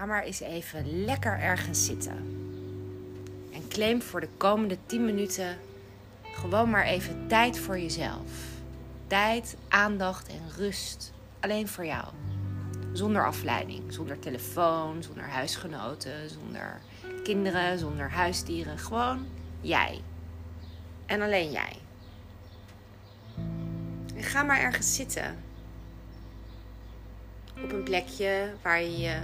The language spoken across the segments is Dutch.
ga maar eens even lekker ergens zitten. En claim voor de komende 10 minuten gewoon maar even tijd voor jezelf. Tijd, aandacht en rust. Alleen voor jou. Zonder afleiding, zonder telefoon, zonder huisgenoten, zonder kinderen, zonder huisdieren. Gewoon jij. En alleen jij. En ga maar ergens zitten. Op een plekje waar je je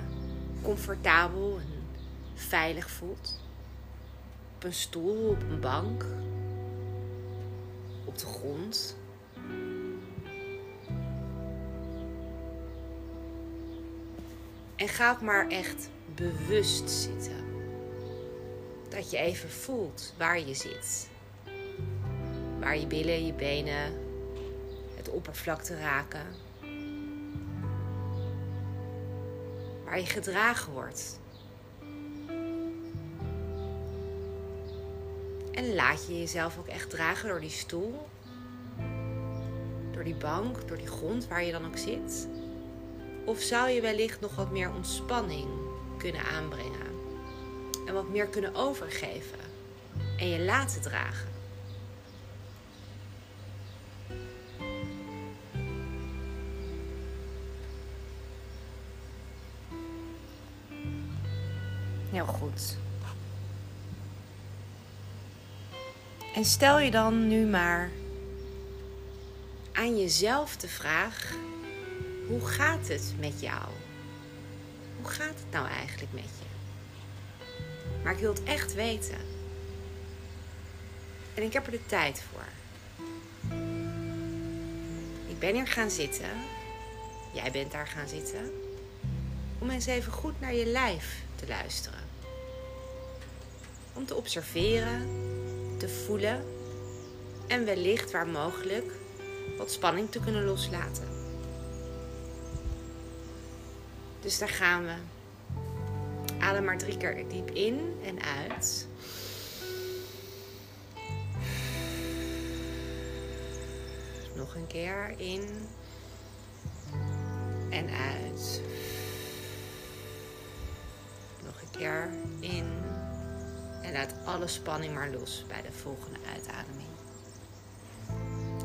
comfortabel en veilig voelt. Op een stoel, op een bank, op de grond. En ga ook maar echt bewust zitten. Dat je even voelt waar je zit. Waar je billen, je benen het oppervlakte raken. Waar je gedragen wordt. En laat je jezelf ook echt dragen door die stoel. Door die bank, door die grond waar je dan ook zit. Of zou je wellicht nog wat meer ontspanning kunnen aanbrengen? En wat meer kunnen overgeven? En je laten dragen? Heel goed. En stel je dan nu maar aan jezelf de vraag: hoe gaat het met jou? Hoe gaat het nou eigenlijk met je? Maar ik wil het echt weten. En ik heb er de tijd voor. Ik ben hier gaan zitten. Jij bent daar gaan zitten. Om eens even goed naar je lijf te luisteren. Om te observeren, te voelen en wellicht waar mogelijk wat spanning te kunnen loslaten. Dus daar gaan we. Adem maar drie keer diep in en uit. Nog een keer in en uit. Nog een keer in en laat alle spanning maar los bij de volgende uitademing.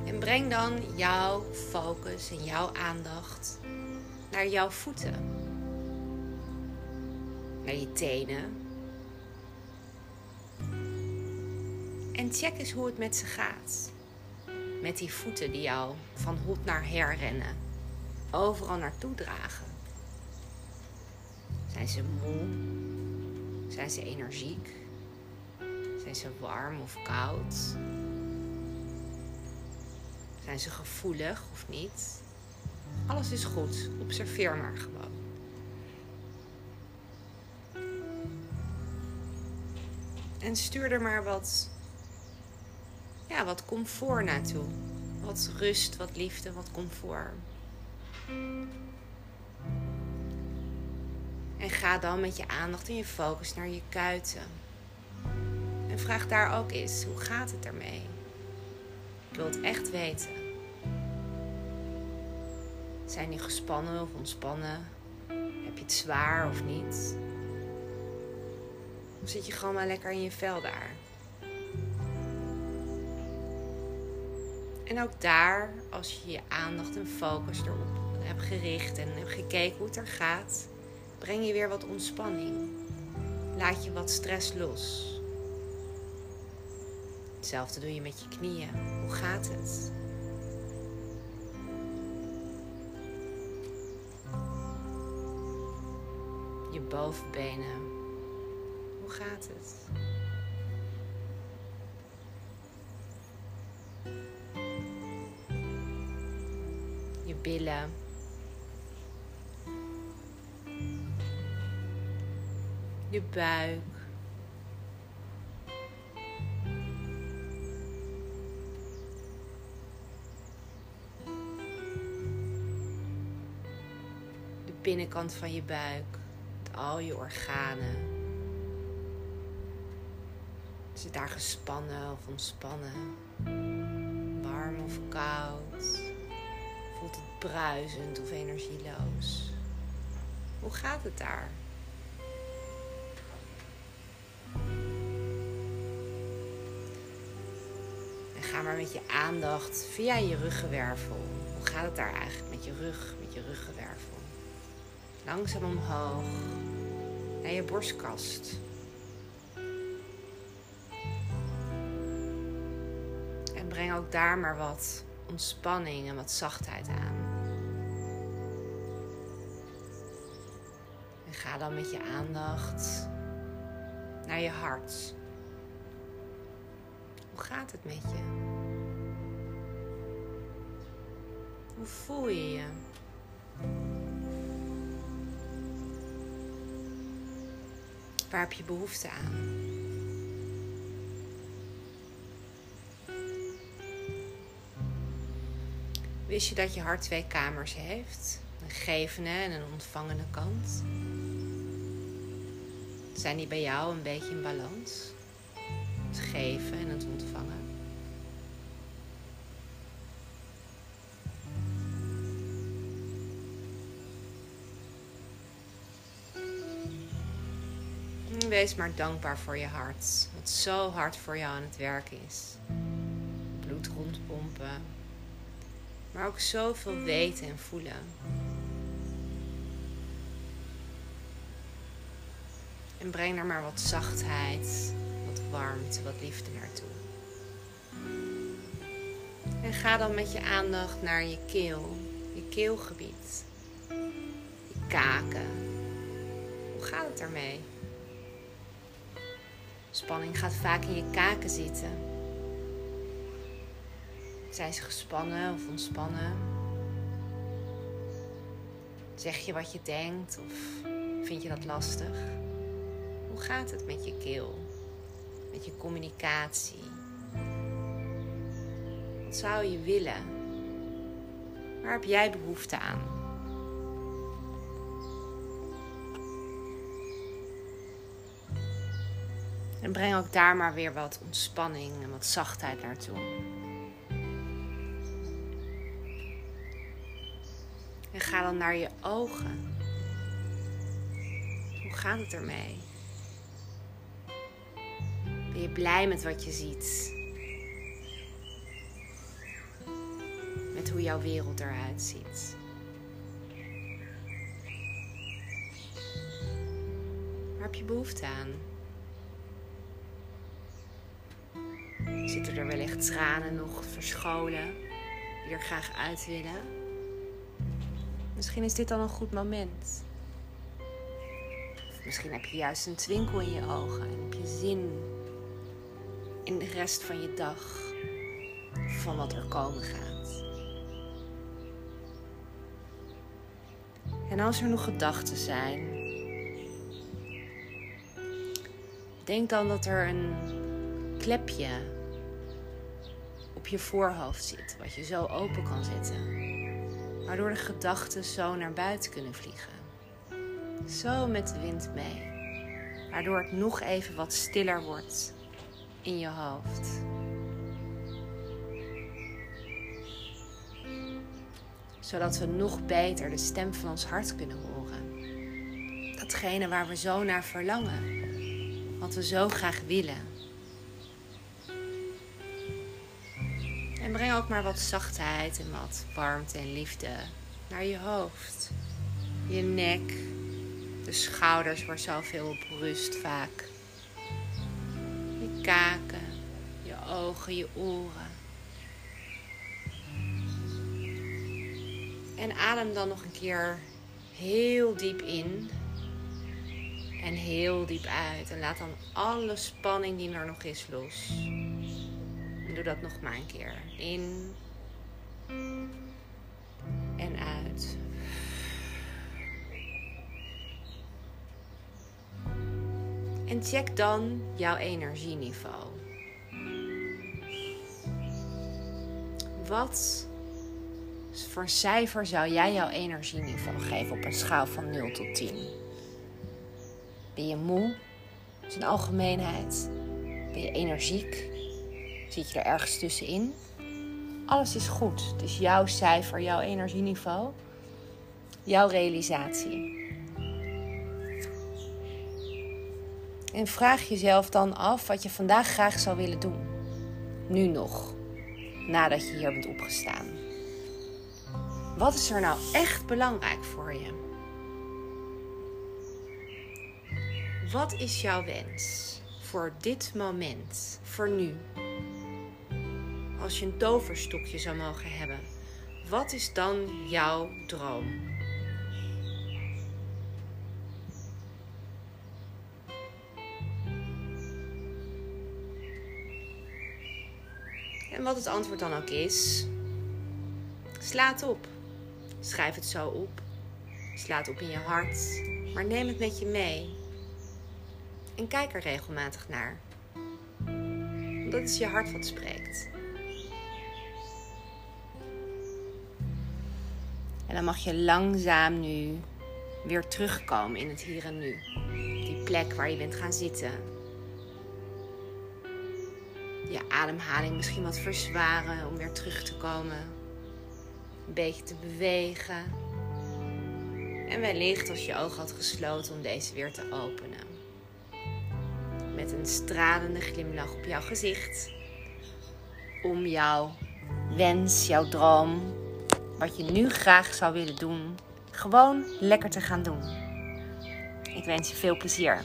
En breng dan jouw focus en jouw aandacht naar jouw voeten. Naar je tenen. En check eens hoe het met ze gaat. Met die voeten die jou van hot naar her rennen. Overal naartoe dragen. Zijn ze moe? Zijn ze energiek? Zijn ze warm of koud? Zijn ze gevoelig of niet? Alles is goed. Observeer maar gewoon. En stuur er maar wat, ja, wat comfort naartoe. Wat rust, wat liefde, wat comfort. En ga dan met je aandacht en je focus naar je kuiten. En vraag daar ook eens, hoe gaat het ermee? Ik wil het echt weten. Zijn die gespannen of ontspannen? Heb je het zwaar of niet? Of zit je gewoon maar lekker in je vel daar? En ook daar, als je je aandacht en focus erop hebt gericht en hebt gekeken hoe het er gaat, breng je weer wat ontspanning. Laat je wat stress los. Hetzelfde doe je met je knieën. Hoe gaat het? Je bovenbenen. Hoe gaat het? Je billen. Je buik. binnenkant van je buik, met al je organen. Zit daar gespannen of ontspannen? Warm of koud? Voelt het bruisend of energieloos? Hoe gaat het daar? En ga maar met je aandacht via je ruggenwervel. Hoe gaat het daar eigenlijk met je rug, met je ruggenwervel? Langzaam omhoog naar je borstkast. En breng ook daar maar wat ontspanning en wat zachtheid aan. En ga dan met je aandacht naar je hart. Hoe gaat het met je? Hoe voel je je? Waar heb je behoefte aan? Wist je dat je hart twee kamers heeft? Een gevende en een ontvangende kant. Zijn die bij jou een beetje in balans? Het geven Wees maar dankbaar voor je hart, wat zo hard voor jou aan het werk is. Bloed rondpompen, maar ook zoveel weten en voelen. En breng er maar wat zachtheid, wat warmte, wat liefde naartoe. En ga dan met je aandacht naar je keel, je keelgebied, je kaken. Hoe gaat het daarmee? Spanning gaat vaak in je kaken zitten. Zijn ze gespannen of ontspannen? Zeg je wat je denkt of vind je dat lastig? Hoe gaat het met je keel? Met je communicatie? Wat zou je willen? Waar heb jij behoefte aan? En breng ook daar maar weer wat ontspanning en wat zachtheid naartoe. En ga dan naar je ogen. Hoe gaat het ermee? Ben je blij met wat je ziet? Met hoe jouw wereld eruit ziet? Waar heb je behoefte aan? Zitten er wellicht tranen nog verscholen die er graag uit willen? Misschien is dit dan een goed moment. Misschien heb je juist een twinkel in je ogen en heb je zin in de rest van je dag van wat er komen gaat. En als er nog gedachten zijn, denk dan dat er een klepje op je voorhoofd zit, wat je zo open kan zetten. Waardoor de gedachten zo naar buiten kunnen vliegen. Zo met de wind mee. Waardoor het nog even wat stiller wordt in je hoofd. Zodat we nog beter de stem van ons hart kunnen horen. Datgene waar we zo naar verlangen. Wat we zo graag willen. En breng ook maar wat zachtheid en wat warmte en liefde naar je hoofd. Je nek, de schouders waar zoveel op rust vaak. Je kaken, je ogen, je oren. En adem dan nog een keer heel diep in en heel diep uit. En laat dan alle spanning die er nog is los. Doe dat nog maar een keer. In en uit. En check dan jouw energieniveau. Wat voor cijfer zou jij jouw energieniveau geven op een schaal van 0 tot 10? Ben je moe? In zijn algemeenheid. Ben je energiek? Zit je er ergens tussenin? Alles is goed. Het is jouw cijfer, jouw energieniveau, jouw realisatie. En vraag jezelf dan af wat je vandaag graag zou willen doen. Nu nog. nadat je hier bent opgestaan. Wat is er nou echt belangrijk voor je? Wat is jouw wens voor dit moment, voor nu? Als je een toverstokje zou mogen hebben, wat is dan jouw droom? En wat het antwoord dan ook is, sla het op. Schrijf het zo op. Sla het op in je hart. Maar neem het met je mee. En kijk er regelmatig naar. Dat is je hart wat spreekt. En dan mag je langzaam nu weer terugkomen in het hier en nu. Die plek waar je bent gaan zitten je ademhaling misschien wat verzwaren om weer terug te komen. Een beetje te bewegen. En wellicht als je oog had gesloten om deze weer te openen. Met een stralende glimlach op jouw gezicht. Om jouw wens, jouw droom, wat je nu graag zou willen doen, gewoon lekker te gaan doen. Ik wens je veel plezier.